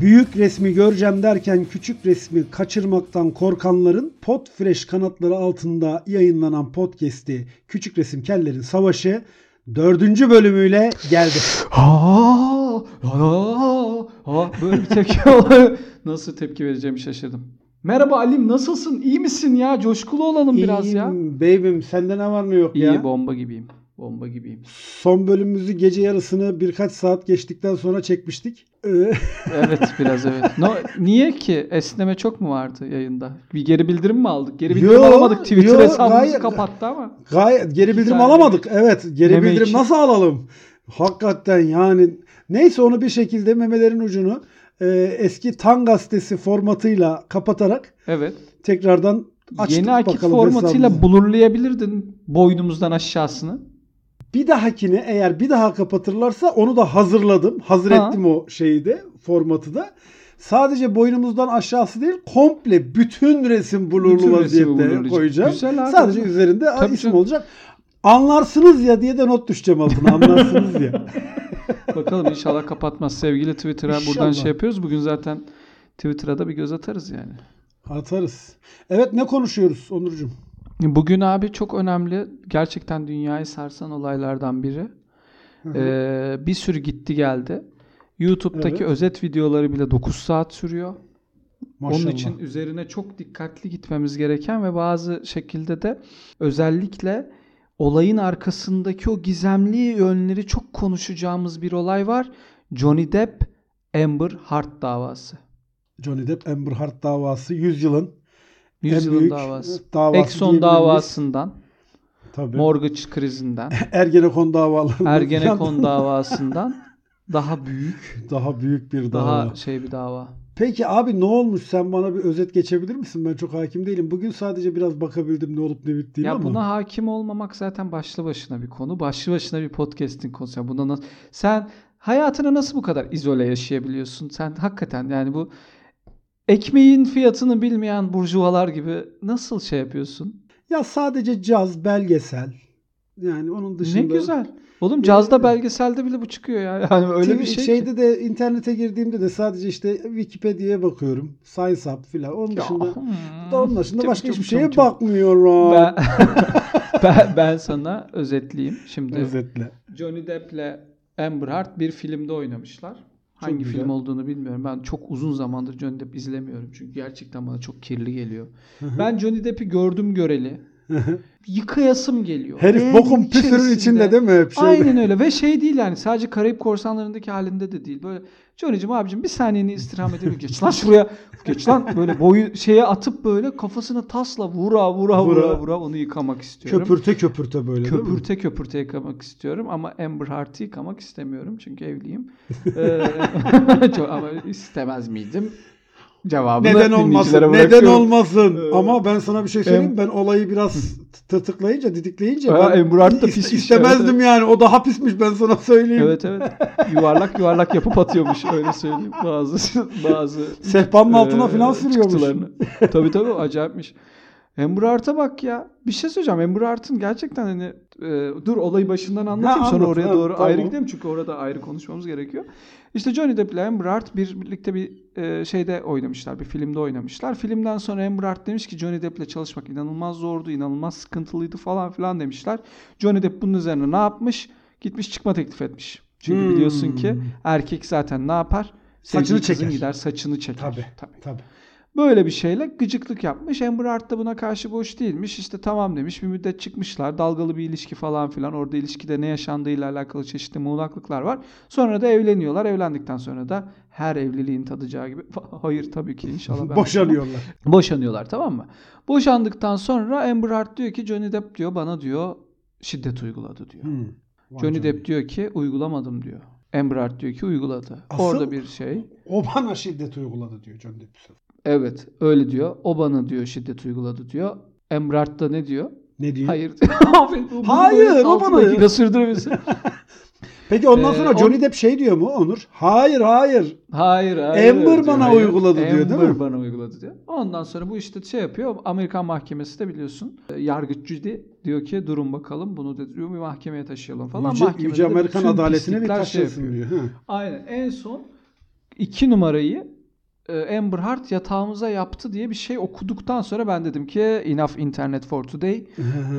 Büyük resmi göreceğim derken küçük resmi kaçırmaktan korkanların Podfresh kanatları altında yayınlanan podcast'i Küçük Resim Kellerin Savaşı dördüncü bölümüyle geldi. Ha, ha, ha, böyle bir tepki. Nasıl tepki vereceğimi şaşırdım. Merhaba Alim nasılsın? İyi misin ya? Coşkulu olalım biraz ya. İyiyim baby'm sende ne var ne yok İyi ya? bomba gibiyim. Bomba gibiyim. Son bölümümüzü gece yarısını birkaç saat geçtikten sonra çekmiştik. Ee, Evet biraz evet. No, niye ki? Esneme çok mu vardı yayında? Bir geri bildirim mi aldık? Geri bildirim Yo, alamadık. Twitter yo, hesabımızı gayet- kapattı ama. Gayet geri bildirim alamadık. Evet, geri Meme bildirim için. nasıl alalım? Hakikaten yani neyse onu bir şekilde memelerin ucunu e, eski Tan gazetesi formatıyla kapatarak Evet. tekrardan açtık Yeni akit bakalım formatıyla hesabımızı. bulurlayabilirdin boynumuzdan aşağısını. Bir dahakine eğer bir daha kapatırlarsa onu da hazırladım. Hazır Ha. ettim o şeyi de formatı da. Sadece boynumuzdan aşağısı değil komple bütün resim blurlu vaziyette koyacağım. Güzel abi. Sadece üzerinde Tabii isim canım. olacak. Anlarsınız ya diye de not düşeceğim altına. Anlarsınız ya. Bakalım inşallah kapatmaz. Sevgili Twitter'a buradan İnşallah. şey yapıyoruz. Bugün zaten Twitter'a da bir göz atarız yani. Atarız. Evet ne konuşuyoruz Onurcuğum? Bugün abi çok önemli, gerçekten dünyayı sarsan olaylardan biri. Ee, bir sürü gitti geldi. YouTube'daki Evet. özet videoları bile 9 saat sürüyor. Maşallah. Onun için üzerine çok dikkatli gitmemiz gereken ve bazı şekilde de özellikle olayın arkasındaki o gizemli yönleri çok konuşacağımız bir olay var. Johnny Depp Amber Heard davası. Johnny Depp Amber Heard davası 100 yılın Yüzyılın davası. davası Exxon davasından, Tabii. mortgage krizinden, Ergenekon davalarından Ergenekon davasından daha büyük, daha büyük bir dava. daha şey bir dava. Peki abi ne olmuş sen bana bir özet geçebilir misin? Ben çok hakim değilim. Bugün sadece biraz bakabildim ne olup ne bittiğini Ya ama. buna hakim olmamak zaten başlı başına bir konu. Başlı başına bir podcast'in konusu. Yani buna nasıl, sen hayatını nasıl bu kadar izole yaşayabiliyorsun? Sen hakikaten yani bu ekmeğin fiyatını bilmeyen burjuvalar gibi nasıl şey yapıyorsun? Ya sadece caz, belgesel. Yani onun dışında. Ne güzel. Oğlum cazda belgeselde bile bu çıkıyor ya. Yani öyle TV bir şey ki. şeyde de internete girdiğimde de sadece işte Wikipedia'ya bakıyorum. Science Hub filan. Onun Ya, dışında hmm. onun dışında Çok, başka çok, hiçbir çok, şeye çok. bakmıyorum. Ben, ben, ben sana özetleyeyim. Şimdi Özetle. Johnny Depp'le Amber Heard bir filmde oynamışlar. Hangi güzel. film olduğunu bilmiyorum. Ben çok uzun zamandır Johnny Depp izlemiyorum. Çünkü gerçekten bana çok kirli geliyor. ben Johnny Depp'i gördüm göreli. Yıkayasım geliyor. Herif En bokun içerisinde- içinde değil mi hep şey? Aynen öyle ve şey değil yani sadece Karayip Korsanları'ndaki halinde de değil. Böyle Johnny'cim abicim bir saniyeni istirham edebilir Geç lan şuraya. Geç lan böyle boyu şeye atıp böyle kafasını tasla vura vura vura Vura. vura, onu yıkamak istiyorum. Köpürte köpürte böyle değil mi? Köpürte köpürte yıkamak istiyorum ama Amber Heard'ı yıkamak istemiyorum çünkü evliyim. Ee, ama istemez miydim? Cevabını Neden olmasın? Neden olmasın? Ee, Ama ben sana bir şey söyleyeyim. em- Ben olayı biraz tırtıklayınca, didikleyince Ha, ben Heard da is- pismiş, istemezdim evet, yani. O daha pismiş ben sana söyleyeyim. Evet evet. Yuvarlak yuvarlak yapıp atıyormuş öyle söyleyeyim. Bazı bazı Sehpanın altına Ee, falan sürüyormuş. tabii tabii acayipmiş. Amber Heard'a bak ya. Bir şey söyleyeceğim. Amber Heard'ın gerçekten hani e, dur olayı başından anlatayım Ha, sonra anlat, oraya doğru tamam. ayrı gidelim çünkü orada ayrı konuşmamız gerekiyor. İşte Johnny Depp ile Amber Heard bir, birlikte bir e, şeyde oynamışlar. Bir filmde oynamışlar. Filmden sonra Amber Heard demiş ki Johnny Depp ile çalışmak inanılmaz zordu, inanılmaz sıkıntılıydı falan filan demişler. Johnny Depp bunun üzerine ne yapmış? Gitmiş çıkma teklif etmiş. Çünkü Hmm. biliyorsun ki erkek zaten ne yapar? Saçını Sevdiği kızın çeker. gider saçını çeker. Tabii. Tabii. Tabii. Böyle bir şeyle gıcıklık yapmış. Amber Heard da buna karşı boş değilmiş. İşte tamam demiş. Bir müddet çıkmışlar. Dalgalı bir ilişki falan filan. Orada ilişkide ne yaşandığıyla alakalı çeşitli muğlaklıklar var. Sonra da evleniyorlar. Evlendikten sonra da her evliliğin tadacağı gibi. Hayır tabii ki inşallah. ben Boşanıyorlar. Boşanıyorlar tamam mı? Boşandıktan sonra Amber Heard diyor ki Johnny Depp diyor bana diyor şiddet uyguladı diyor. Hmm. Vay Johnny. Depp diyor ki uygulamadım diyor. Amber Heard diyor ki uyguladı. Asıl- Orada bir şey. O bana şiddet uyguladı diyor Johnny Depp. Evet öyle diyor. O bana diyor şiddet uyguladı diyor. Emrah da ne diyor? Ne diyor? Hayır. Hayır, o bana- dakika sürdürmesin. Peki ondan Ee, sonra on- Johnny Depp şey diyor mu Onur? Hayır hayır. Hayır hayır. Amber diyor. bana Hayır. uyguladı diyor, değil Amber mi? bana uyguladı diyor. Ondan sonra bu işte şey yapıyor. Amerikan mahkemesi de biliyorsun. e, Yargıç de diyor ki durun bakalım bunu da diyor bir mahkemeye taşıyalım falan. Yüce, Mahkemede Yüce Amerikan adaletine bir şey taşlasın yapıyor. diyor. Aynen en son iki numarayı Amber Heard yatağımıza yaptı diye bir şey okuduktan sonra ben dedim ki enough internet for today.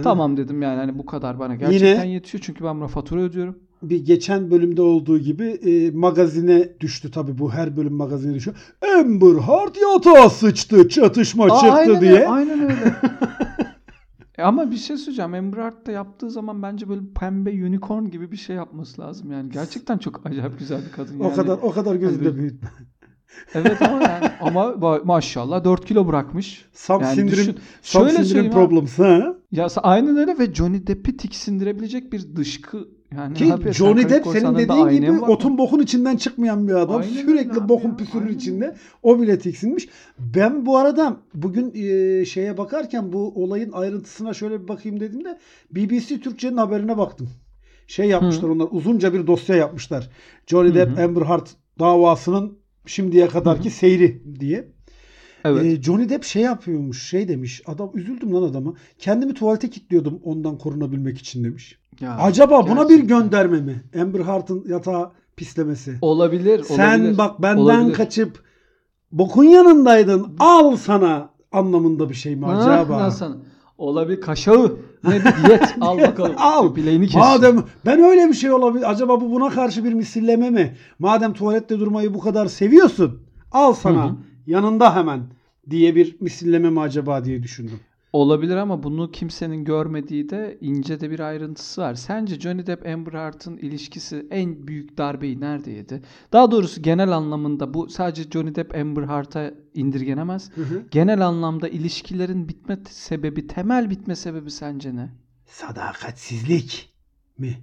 tamam dedim yani hani bu kadar bana gerçekten Yine- yetiyor çünkü ben buna fatura ödüyorum. bir geçen bölümde olduğu gibi e, magazine düştü tabii bu her bölüm magazine düşüyor. Amber Heard yatağa sıçtı çatışma Aa, çıktı aynen diye. Öyle, aynen öyle. E Ama bir şey söyleyeceğim. Amber Heard da yaptığı zaman bence böyle pembe unicorn gibi bir şey yapması lazım. Yani gerçekten çok acayip güzel bir kadın. O yani. kadar o kadar gözünde Hani- büyütme. Evet ama yani ama maşallah 4 kilo bırakmış. Some Yani syndrome, düşün- şöyle söyleyeyim problems ha. Ya aynen öyle ve Johnny Depp'i tiksindirebilecek bir dışkı yani Ki sen Johnny Depp senin dediğin gibi mı otun bokun içinden çıkmayan bir adam. Aynen Sürekli bokun püsürün içinde. O bile tiksinmiş. Ben bu arada bugün e, şeye bakarken bu olayın ayrıntısına şöyle bir bakayım dedim de BBC Türkçe'nin haberine baktım. Şey yapmışlar onlar uzunca bir dosya yapmışlar. Johnny Hı Depp hı. Amber Heard davasının şimdiye kadarki seyri diye. Evet. Ee, Johnny Depp şey yapıyormuş, şey demiş. Adam üzüldüm lan adama. Kendimi tuvalete kilitliyordum ondan korunabilmek için demiş. Ya, Acaba buna bir gerçekten. gönderme mi? Amber Heard'ın yatağa pislemesi. olabilir, Sen olabilir. bak benden Olabilir. kaçıp bokun yanındaydın. Al sana anlamında bir şey mi Ha, acaba? lan sana. Olabilir kaşağı. Ne diyet al bakalım. Al. Bileğini kes. Madem ben öyle bir şey olabilir. Acaba bu buna karşı bir misilleme mi? Madem tuvalette durmayı bu kadar seviyorsun. Al sana. Hı hı. Yanında hemen diye bir misilleme mi acaba diye düşündüm. Olabilir ama bunu kimsenin görmediği de ince de bir ayrıntısı var. Sence Johnny Depp Amber Heard'ın ilişkisi en büyük darbeyi nerede yedi? Daha doğrusu genel anlamında bu sadece Johnny Depp Amber Heard'a indirgenemez. Hı hı. Genel anlamda ilişkilerin bitme sebebi, temel bitme sebebi sence ne? Sadakatsizlik mi?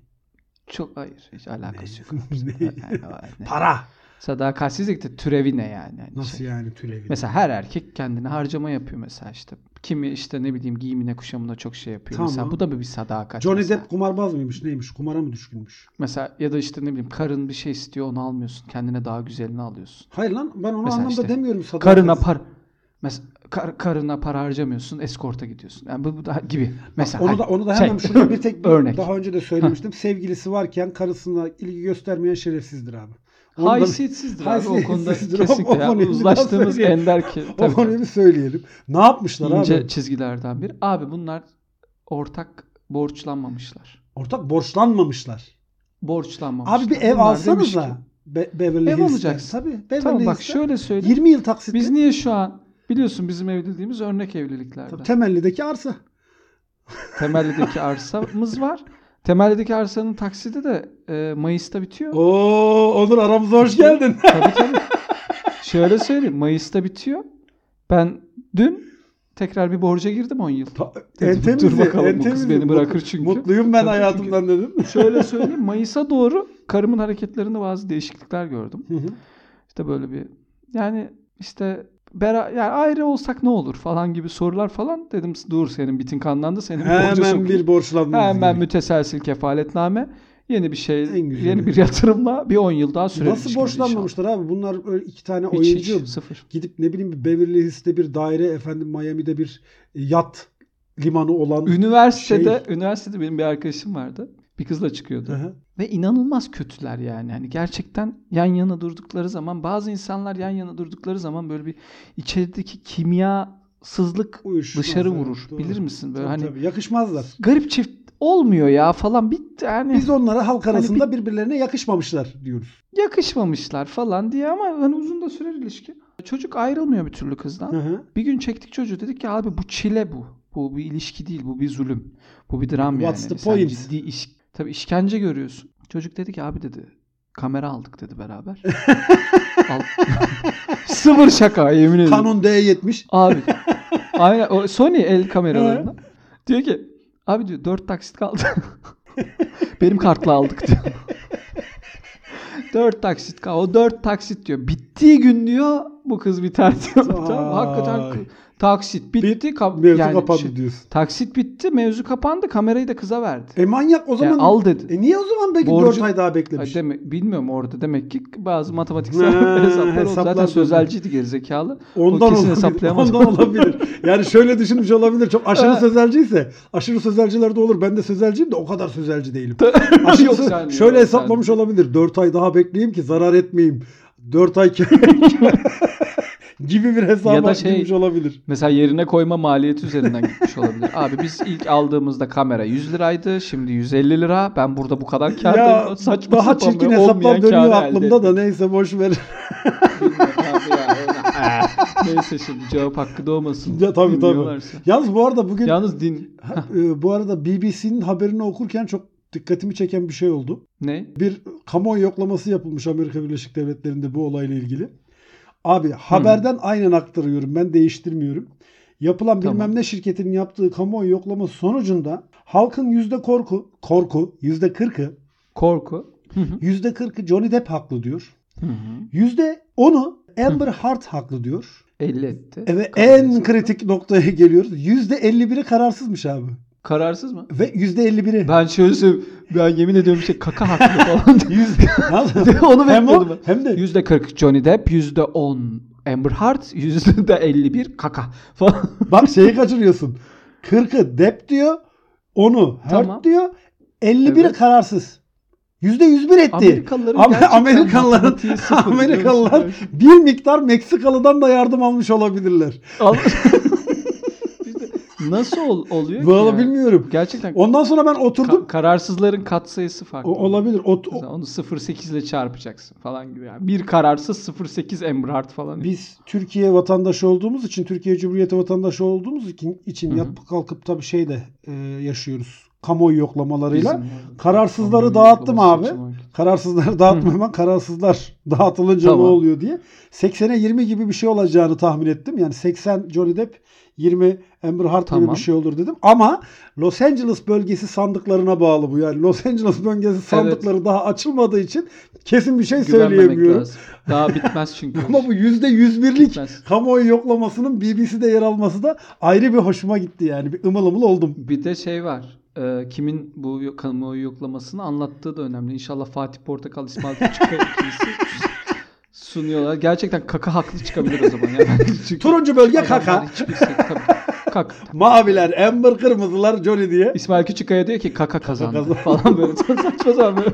Çok hayır, hiç alakası yok. Para. Sadakatsizlik de türevi ne yani? Yani Nasıl şey. yani türevi? Mesela her erkek kendine harcama yapıyor mesela işte. Kimi işte ne bileyim giyimine kuşamına çok şey yapıyor. Tamam. Mesela bu da bir sadakat. Johnny mesela. Depp kumarbaz mıymış neymiş? Kumara mı düşkünmüş? Mesela ya da işte ne bileyim karın bir şey istiyor onu almıyorsun. Kendine daha güzelini alıyorsun. Hayır lan ben onu Mesela anlamda işte demiyorum. Sadakat. Karına par mesela kar- karına para harcamıyorsun, eskorta gidiyorsun. Yani bu, bu da gibi. Mesela onu hani da onu da şey, hemen şurada bir tek bir- örnek. daha önce de söylemiştim. Sevgilisi varken karısına ilgi göstermeyen şerefsizdir abi. Onu da- Haysiyetsizdir abi o konuda kesinlikle. o bir Uzlaştığımız ender ki. O konuyu bir söyleyelim. Ne yapmışlar İnce abi? çizgilerden biri. Abi bunlar ortak borçlanmamışlar. Ortak borçlanmamışlar. Borçlanmamışlar. Abi bir ev Bunlar alsanıza. Be- Beverly Ev alacaksın. Tabii. Beverly Tamam bak Hills'te şöyle söyleyeyim. 20 yıl taksitle. Biz niye şu an biliyorsun bizim evliliğimiz örnek evliliklerde. Tabii, Temelli'deki arsa. Temelli'deki arsamız var. Temelli'deki arsanın taksidi de e, Mayıs'ta bitiyor. Oo Onur aramıza hoş geldin. Tabii tabii. Şöyle söyleyeyim. Mayıs'ta bitiyor. Ben dün tekrar bir borca girdim 10 yıl. Ta- Dedim, en temizi, dur bakalım, en bu kız beni bırakır çünkü. Mutluyum ben Tabii hayatımdan dedim. Şöyle söyleyeyim. Mayıs'a doğru karımın hareketlerinde bazı değişiklikler gördüm. Hı hı. İşte böyle bir yani işte bera yani ayrı olsak ne olur falan gibi sorular falan dedim dur senin bitin kanlandı senin Hemen sokayım. bir borçlanma. Hemen gibi. müteselsil kefaletname yeni bir şey yeni bir yatırımla bir 10 yıl daha sürer. Nasıl borçlanmamışlar abi? Bunlar öyle iki tane Hiç, oyuncu hiç, sıfır. gidip ne bileyim bir Beverly Hills'te bir daire efendim Miami'de bir yat limanı olan Üniversitede Şey- üniversitede benim bir arkadaşım vardı. Bir kızla çıkıyordu. Hı hı. Ve inanılmaz kötüler yani. Hani gerçekten yan yana durdukları zaman bazı insanlar yan yana durdukları zaman böyle bir içerideki kimyasızlık Uyuşmaz, dışarı evet, vurur. doğru. Bilir misin? Böyle Tabii, hani tabii. yakışmazlar. garip çift olmuyor ya falan bitti yani Biz onlara halk Hani arasında birbirlerine yakışmamışlar diyoruz. yakışmamışlar falan diye ama hani uzun da sürer ilişki. Çocuk ayrılmıyor bir türlü kızdan. Hı hı. Bir gün çektik çocuğu dedik ki abi bu çile bu. Bu bir ilişki değil bu bir zulüm. Bu bir dram yani. What's the Sen point? ciddi iş, tabii işkence görüyorsun. Çocuk dedi ki abi dedi kamera aldık dedi beraber. Al. Sıfır şaka yemin ederim. Canon D70. Abi. Aynen o Sony el kameralarında. diyor ki abi diyor 4 taksit kaldı. Benim kartla aldık diyor. 4 taksit kaldı. O 4 taksit diyor. Bittiği gün diyor bu kız biter diyor. Tamam, hakikaten. Taksit bitti. Ka- Mevzu yani kapandı şey- diyorsun. taksit bitti. Mevzu kapandı. Kamerayı da kıza verdi. E manyak o zaman. Yani al dedi. E niye o zaman belki Borcu- 4 ay daha beklemiş? demek, bilmiyorum orada demek ki bazı matematiksel Ha, hesaplar oldu. hesaplar Zaten döndü. sözelciydi gerizekalı. Ondan o kesin olabilir. hesaplayamaz. Ondan olabilir. Yani şöyle düşünmüş olabilir. Çok aşırı sözelciyse. Aşırı sözelciler de olur. Ben de sözelciyim de o kadar sözelci değilim. Aşırı Yok sö- sen- şöyle hesaplamış olabilir. 4 ay daha bekleyeyim ki zarar etmeyeyim. 4 ay gibi bir hesaba Ya da şey- girmiş olabilir. Mesela yerine koyma maliyeti üzerinden gitmiş olabilir. Abi biz ilk aldığımızda kamera 100 liraydı. Şimdi 150 lira. Ben burada bu kadar kârdayım. Ya Saçma daha sapan çirkin hesaplar dönüyor aklımda da neyse boş ver. Ya, Neyse şimdi cevap hakkı doğmasın. Ya, tabii, tabii. Yalnız bu arada bugün Yalnız din... E, bu arada BBC'nin haberini okurken çok dikkatimi çeken bir şey oldu. ne? Bir kamuoyu yoklaması yapılmış Amerika Birleşik Devletleri'nde bu olayla ilgili. Abi haberden aynen aktarıyorum ben değiştirmiyorum. Yapılan Tamam. bilmem ne şirketinin yaptığı kamuoyu yoklaması sonucunda halkın yüzde korku, korku yüzde kırkı, Korku. Yüzde kırkı Johnny Depp haklı diyor. Yüzde onu Amber Heard haklı diyor. 50 etti. Evet en kritik noktaya geliyoruz. Yüzde 51'i kararsızmış abi. Kararsız mı? Ve yüzde 51'i. Ben şöyle söyleyeyim. Ben yemin ediyorum şey kaka haklı falan. Yüzde- Onu hem, bekliyordum o, hem de Yüzde 40 Johnny Depp, yüzde 10 Amber Heard, yüzde de 51 kaka falan. bak şeyi kaçırıyorsun. 40'ı Depp diyor. Onu Heard Tamam. diyor. 51'i Evet. kararsız. Yüzde 101 etti. Amerikalıların Amerikalıların Amerikalılar bir miktar Meksikalı'dan da yardım almış olabilirler. Nasıl ol- oluyor ki Valla ya? bilmiyorum. Gerçekten Ondan sonra ben oturdum. ka- kararsızların katsayısı farklı. O- olabilir. O, o- Mesela onu 0.8 ile çarpacaksın falan gibi. Yani. Bir kararsız 0.8 Amber Heard falan. biz Türkiye vatandaşı olduğumuz için, Türkiye Cumhuriyeti vatandaşı olduğumuz için, için yapıp kalkıp tabii şeyde e, yaşıyoruz. Kamuoyu yoklamalarıyla. Bizim. Kararsızları dağıttım abi. Kararsızları dağıtma hemen kararsızlar dağıtılınca Tamam. ne oluyor diye. 80'e 20 gibi bir şey olacağını tahmin ettim. Yani 80 Johnny Depp 20 Amber gibi Tamam. bir şey olur dedim. Ama Los Angeles bölgesi sandıklarına bağlı bu. Yani Los Angeles bölgesi sandıkları daha açılmadığı için kesin bir şey Güvenmemek söyleyemiyorum. lazım. Daha bitmez çünkü. Ama bu %101'lik Bitmez. kamuoyu yoklamasının BBC'de yer alması da ayrı bir hoşuma gitti yani. Bir ımıl ımıl oldum. Bir de şey var. Ee, kimin bu kamuoyu yoklamasını anlattığı da önemli. İnşallah Fatih Portakal, İsmail ikilisi sunuyorlar. Gerçekten kaka haklı çıkabilir o zaman. Yani. Çünkü Turuncu bölge kaka. şey-. Kaka. Maviler, Amber kırmızılar Johnny diye. İsmail Küçükkaya diyor ki kaka kazandı kazandı. falan böyle saçma sapan böyle.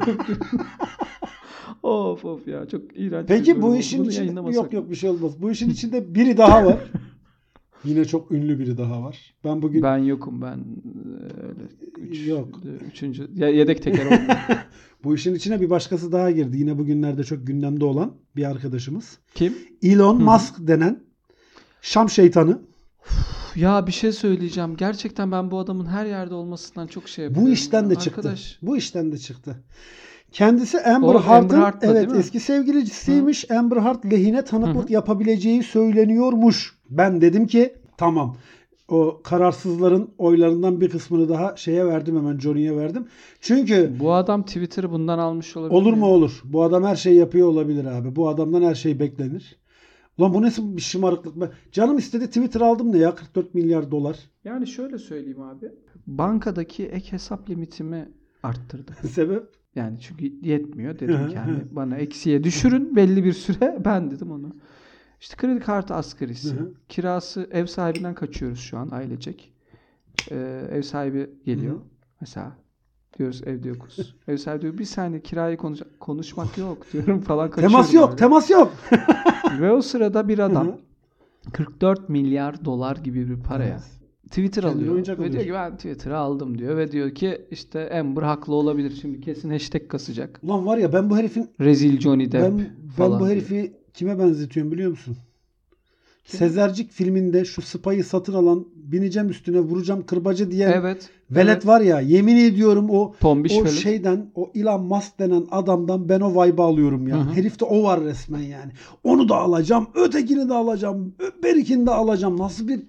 of of ya çok iğrenç. Peki bu işin içinde yok yok bir şey olmaz. Bu işin içinde biri daha var. Yine çok ünlü biri daha var. Ben bugün Ben yokum ben e, öyle. Üç, Yok. Üçüncü. Ya, yedek teker olmuyor. bu işin içine bir başkası daha girdi. Yine bugünlerde çok gündemde olan bir arkadaşımız. Kim? Elon Hı. Musk denen Şam şeytanı. Ya bir şey söyleyeceğim. Gerçekten ben bu adamın her yerde olmasından çok şey yapıyorum. Bu işten de ya. çıktı. Arkadaş. Bu işten de çıktı. Kendisi Amber Heard'ın evet eski sevgilisiymiş. Amber Heard lehine tanıklık yapabileceği söyleniyormuş. Ben dedim ki tamam. O kararsızların oylarından bir kısmını daha şeye verdim hemen Johnny'ye verdim. Çünkü Bu adam Twitter'ı bundan almış olabilir. Olur mu olur. Bu adam her şeyi yapıyor olabilir abi. Bu adamdan her şey beklenir. Ulan bu nasıl bir şımarıklık? Ben, canım istedi Twitter aldım ne ya 44 milyar dolar. Yani şöyle söyleyeyim abi. Bankadaki ek hesap limitimi arttırdı. Sebep? Yani çünkü yetmiyor. Dedim ki hı. bana eksiye düşürün belli bir süre. Ben dedim onu. İşte kredi kartı asgarisi. Hı hı. Kirası ev sahibinden kaçıyoruz şu an ailecek. Ee, ev sahibi geliyor. Hı hı. Mesela diyoruz evde yokuz. ev sahibi diyor bir saniye kirayı konuş konuşmak yok diyorum falan kaçıyorum. Temas yok, böyle. temas yok. Ve o sırada bir Hı adam hı. 44 milyar dolar gibi bir paraya Twitter Kendine alıyor. Ve diyor ki ben Twitter'ı aldım diyor. Ve diyor ki işte Amber haklı olabilir. Şimdi kesin hashtag kasacak. Ulan var ya ben bu herifin Rezil Johnny Depp ben, ben bu diyor. Kime benzetiyorum biliyor musun? Kim? Sezercik filminde şu spayı satın alan bineceğim üstüne vuracağım kırbacı diyen Evet. velet evet. var ya yemin ediyorum o Tombiş o velet. şeyden o Elon Musk denen adamdan ben o vibe'ı alıyorum ya. Hı hı. Herifte o var resmen yani. Onu da alacağım, ötekini de alacağım, berikini de alacağım. Nasıl bir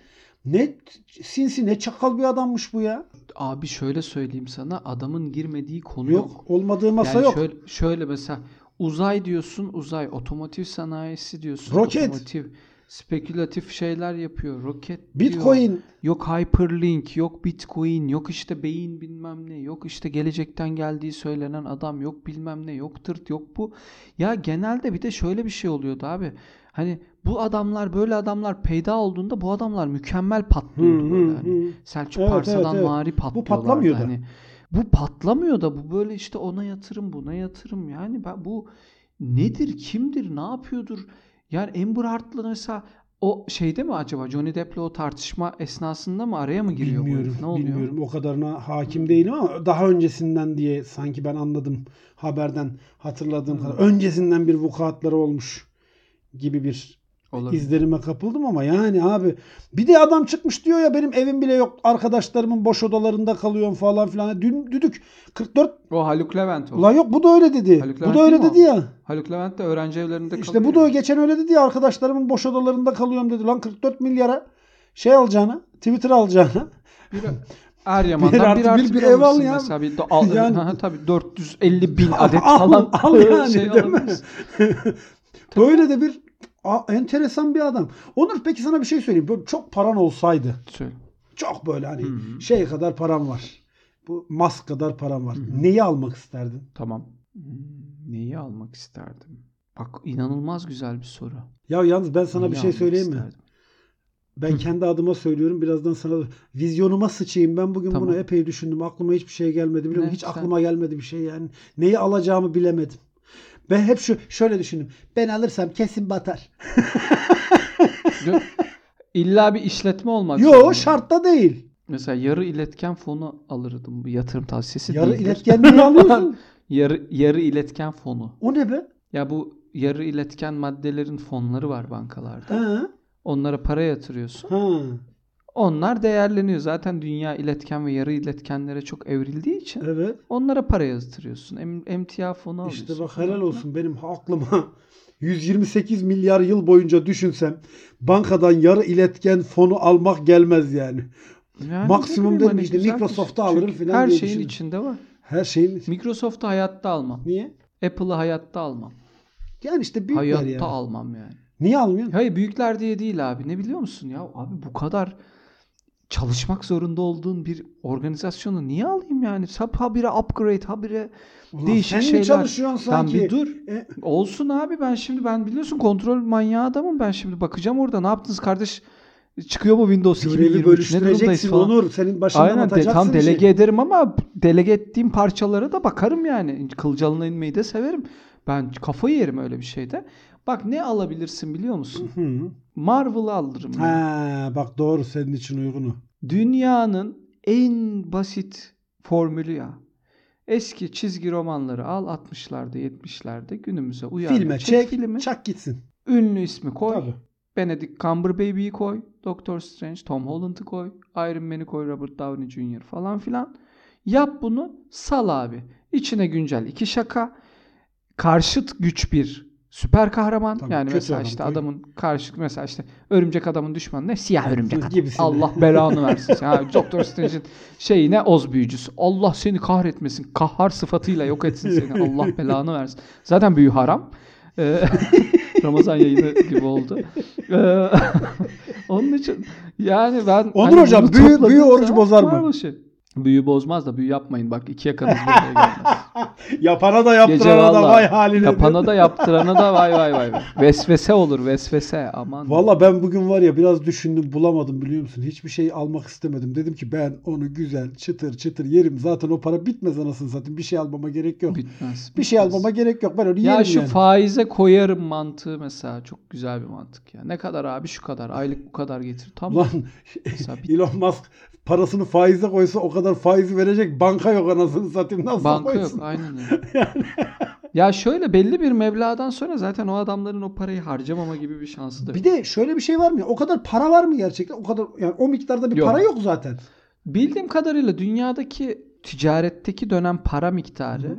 ne sinsi ne çakal bir adammış bu ya. Abi şöyle söyleyeyim sana adamın girmediği konu yok. Yok, olmadığı masa yani yok. Şöyle, şöyle mesela uzay diyorsun uzay otomotiv sanayisi diyorsun. Roket. Otomotiv spekülatif şeyler yapıyor. Roket diyor. Bitcoin Yok hyperlink, yok bitcoin, yok işte beyin bilmem ne, yok işte gelecekten geldiği söylenen adam, yok bilmem ne, yok tırt, yok bu. Ya genelde bir de şöyle bir şey oluyordu abi. Hani bu adamlar böyle adamlar peyda olduğunda bu adamlar mükemmel patlıyordu Hı, böyle. hı, Hani hı. Selçuk Evet, Parsa'dan evet, evet. mari patlıyorlardı. patlamıyor da. Hani bu patlamıyor da bu böyle işte ona yatırım buna yatırım yani ben bu nedir, kimdir, ne yapıyordur? Yani Amber Heard'la mesela o şeyde mi acaba Johnny Depp'le o tartışma esnasında mı araya mı giriyor Bilmiyorum. Ne oluyor? Bilmiyorum. O kadarına hakim değilim ama daha öncesinden diye sanki ben anladım haberden hatırladığım Hmm. kadar. Öncesinden bir vukuatları olmuş gibi bir Olabilir. izlerime kapıldım ama yani abi bir de adam çıkmış diyor ya benim evim bile yok arkadaşlarımın boş odalarında kalıyorum falan filan. Dün düdük 44 O Haluk Levent o. Ulan yok bu da öyle dedi. Haluk bu da öyle dedi o? ya. Haluk Levent de öğrenci evlerinde İşte kalıyor. bu da geçen öyle dedi ya arkadaşlarımın boş odalarında kalıyorum dedi. Lan 44 milyara şey alacağına, Twitter alacağına. Bir, Eryaman'dan Bir bir artı artı bir, bir, ev al ya. mesela. Bir, de- al, Yani- Ha, tabii 450 bin adet al, falan al yani şey değil mi? Böyle de bir a- enteresan bir adam. Onur peki sana bir şey söyleyeyim. Böyle çok paran olsaydı. Söyle. Çok böyle hani Hı hı. şey kadar param var. Bu Musk kadar param var. Neyi almak isterdin? Tamam. Hmm, Neyi almak isterdim? Bak inanılmaz güzel bir soru. Ya yalnız ben sana Neyi bir şey söyleyeyim mi? isterdim? Ben kendi adıma söylüyorum. Birazdan sana vizyonuma sıçayım. Ben bugün Tamam. bunu epey düşündüm. Aklıma hiçbir şey gelmedi. Biliyor musun? Ne? Hiç Sen- aklıma gelmedi bir şey yani. Neyi alacağımı bilemedim. Ben hep şu şöyle düşündüm. Ben alırsam kesin batar. İlla bir işletme olmak Yo şartta değil. Mesela yarı iletken fonu alırdım. Bu yatırım tavsiyesi Yarı değildir. iletkenliği alıyorsun. yarı, yarı iletken fonu. O ne be? Ya bu yarı iletken maddelerin fonları var bankalarda. Ha. Onlara para yatırıyorsun. Ha. Onlar değerleniyor. Zaten dünya iletken ve yarı iletkenlere çok evrildiği için Evet. onlara para yatırıyorsun. Em, emtia fonu alıyorsun. İşte bak helal olsun benim aklıma 128 milyar yıl boyunca düşünsem bankadan yarı iletken fonu almak gelmez yani. Yani Maksimum dedim işte güzel bir Microsoft'u şey. alırım filan Her diye şeyin düşündüm. içinde var. Her şeyin Microsoft'u hayatta almam. niye? Apple'ı hayatta almam. Yani işte büyükler hayatta yani. almam yani. Niye almıyorsun? Hayır büyükler diye değil abi. Ne biliyor musun ya? Abi bu kadar çalışmak zorunda olduğun bir organizasyonu niye alayım yani? Sap habire upgrade, habire Ulan değişik sen şeyler. mi çalışıyorsun Lan sanki? bir dur. E, Olsun abi ben şimdi ben biliyorsun kontrol manyağı adamım. Ben şimdi bakacağım orada ne yaptınız kardeş? Çıkıyor mu Windows görevi 2023? Ne durumdayız falan. Onur. Senin başından Aynen de, tam delege ederim ama delege ettiğim parçalara da bakarım yani. Kılcalına inmeyi de severim. Ben kafayı yerim öyle bir şeyde. Bak ne alabilirsin biliyor musun? Marvel'ı alırım. Ha, bak doğru senin için uygunu. Dünyanın en basit formülü ya. Eski çizgi romanları al 60'larda 70'lerde günümüze uyar. Filme çek, filmi. çak gitsin. Ünlü ismi koy. Tabii. Benedict Cumberbatch'i koy. Doctor Strange, Tom Holland'ı koy. Iron Man'i koy, Robert Downey Jr. falan filan. Yap bunu sal abi. İçine güncel iki şaka. Karşıt güç bir süper kahraman. Tabii, yani mesela adam işte adamın karşı mesela işte örümcek adamın düşmanı ne? Siyah örümcek adam. Allah belanı versin. Ha, Doctor Strange'in şeyi ne? Oz büyücüsü. Allah seni kahretmesin. Kahhar sıfatıyla yok etsin seni. Allah belanı versin. Zaten büyü haram. Ee, Ramazan yayını gibi oldu. Ee, onun için yani ben Onur hani hocam, büyü- büyü orucu bozar mı? şey. Büyü bozmaz da büyü yapmayın bak iki yakanız buraya gelmez. Yapana da Gece yaptırana da valla vay haline. yapana da yaptırana da vay vay vay. Vesvese olur vesvese aman. Valla ben bugün var ya biraz düşündüm bulamadım biliyor musun? Hiçbir şey almak istemedim. Dedim ki ben onu güzel çıtır çıtır yerim. Zaten o para bitmez anasını satayım. Bir şey almama gerek yok. Bitmez. Bir şey bitmez. almama gerek yok. Ben onu Ya yerim şu yani. faize koyarım mantığı mesela çok güzel bir mantık ya. Ne kadar abi şu kadar aylık bu kadar getir. Tamam. Lan Elon Musk parasını faize koysa o kadar faizi verecek banka yok anasını satayım. Nasıl banka koysun? yok aynen öyle. ya şöyle belli bir meblağdan sonra zaten o adamların o parayı harcamama gibi bir şansı da yok. Bir de şöyle bir şey var mı? ya? O kadar para var mı gerçekten? O kadar yani o miktarda bir Yok. para yok zaten. Bildiğim kadarıyla dünyadaki ticaretteki dönen para miktarı Hı.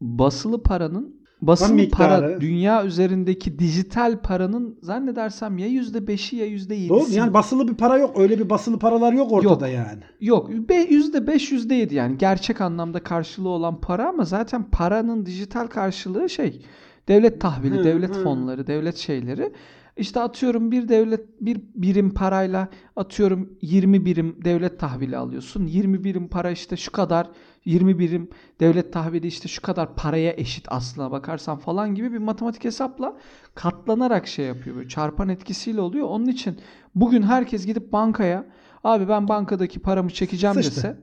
basılı paranın miktarı. para dünya üzerindeki dijital paranın zannedersem ya %5'i ya %7'si. Doğru? Yani basılı bir para yok. Öyle bir basılı paralar yok ortada yani. Yok be- %5 %7 yani gerçek anlamda karşılığı olan para ama zaten paranın dijital karşılığı şey devlet tahvili, Hı, devlet hı. fonları, devlet şeyleri. İşte atıyorum bir devlet bir birim parayla atıyorum 20 birim devlet tahvili alıyorsun. 20 birim para işte şu kadar 20 birim devlet tahvili işte şu kadar paraya eşit aslına bakarsan falan gibi bir matematik hesapla katlanarak şey yapıyor. Böyle çarpan etkisiyle oluyor. Onun için bugün herkes gidip bankaya abi ben bankadaki paramı çekeceğim Sıçtı. dese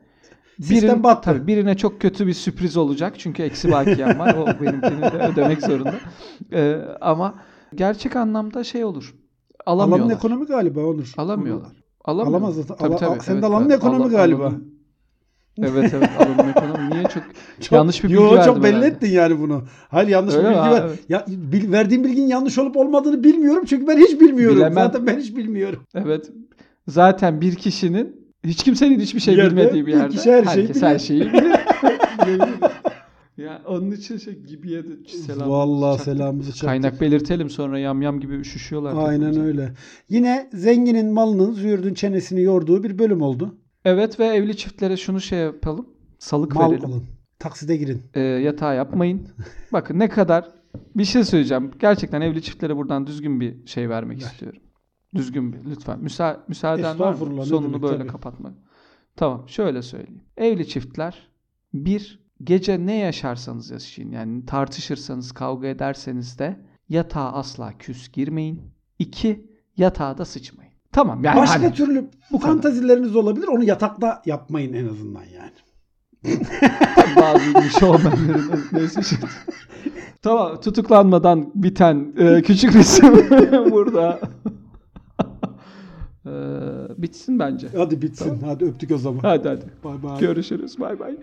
Birin- battı. Tabii birine çok kötü bir sürpriz olacak. Çünkü eksi bakiyem var. O benimkini de ödemek zorunda. Ee, ama gerçek anlamda şey olur. Alamıyorlar. Alanın ekonomi galiba Onur. Alamıyorlar. Alamıyorlar. Alamaz zaten. Tabii, tabii. senin Evet, alanın evet. ekonomi Alan- galiba. alanın- Evet evet alanın ekonomi. Niye çok, Çok- yanlış bir bilgi Yo, verdim çok belli herhalde. ettin yani bunu. Hayır yanlış Öyle bir bilgi ver. evet. Ya, bil- verdiğim bilginin yanlış olup olmadığını bilmiyorum çünkü ben hiç bilmiyorum. Bilemem. Zaten ben hiç bilmiyorum. Evet. Zaten bir kişinin hiç kimsenin hiçbir şey Yerde bilmediği bir bir yerde kişi her şeyi herkes bilir. her şeyi bilir. Ya onun için şey gibiye de selam. Vallahi çaktık. selamımızı çaktık. Kaynak belirtelim sonra yamyam gibi üşüşüyorlar. Aynen öyle. Yine zenginin malının züğürdün çenesini yorduğu bir bölüm oldu. Evet ve evli çiftlere şunu şey yapalım. Salık Mal verelim. alın. Takside girin. Ee, yatağı yapmayın. Bakın ne kadar bir şey söyleyeceğim. Gerçekten evli çiftlere buradan düzgün bir şey vermek Ver. istiyorum. Düzgün bir lütfen. Müsa müsaaden var mı? Sonunu demek, böyle tabii. kapatmak. Tamam şöyle söyleyeyim. Evli çiftler bir gece ne yaşarsanız yaşayın. Yani tartışırsanız kavga ederseniz de yatağa asla küs girmeyin. İki yatağa da sıçmayın. Tamam yani Başka hani- türlü bu kadar. fantazileriniz olabilir. Onu yatakta yapmayın en azından yani. bazı şovmenlerin neyse şey. Tamam tutuklanmadan biten e, küçük resim burada. E, bitsin bence. Hadi bitsin. Hadi öptük o zaman. Hadi hadi. Bay bay. Görüşürüz. Bay bay.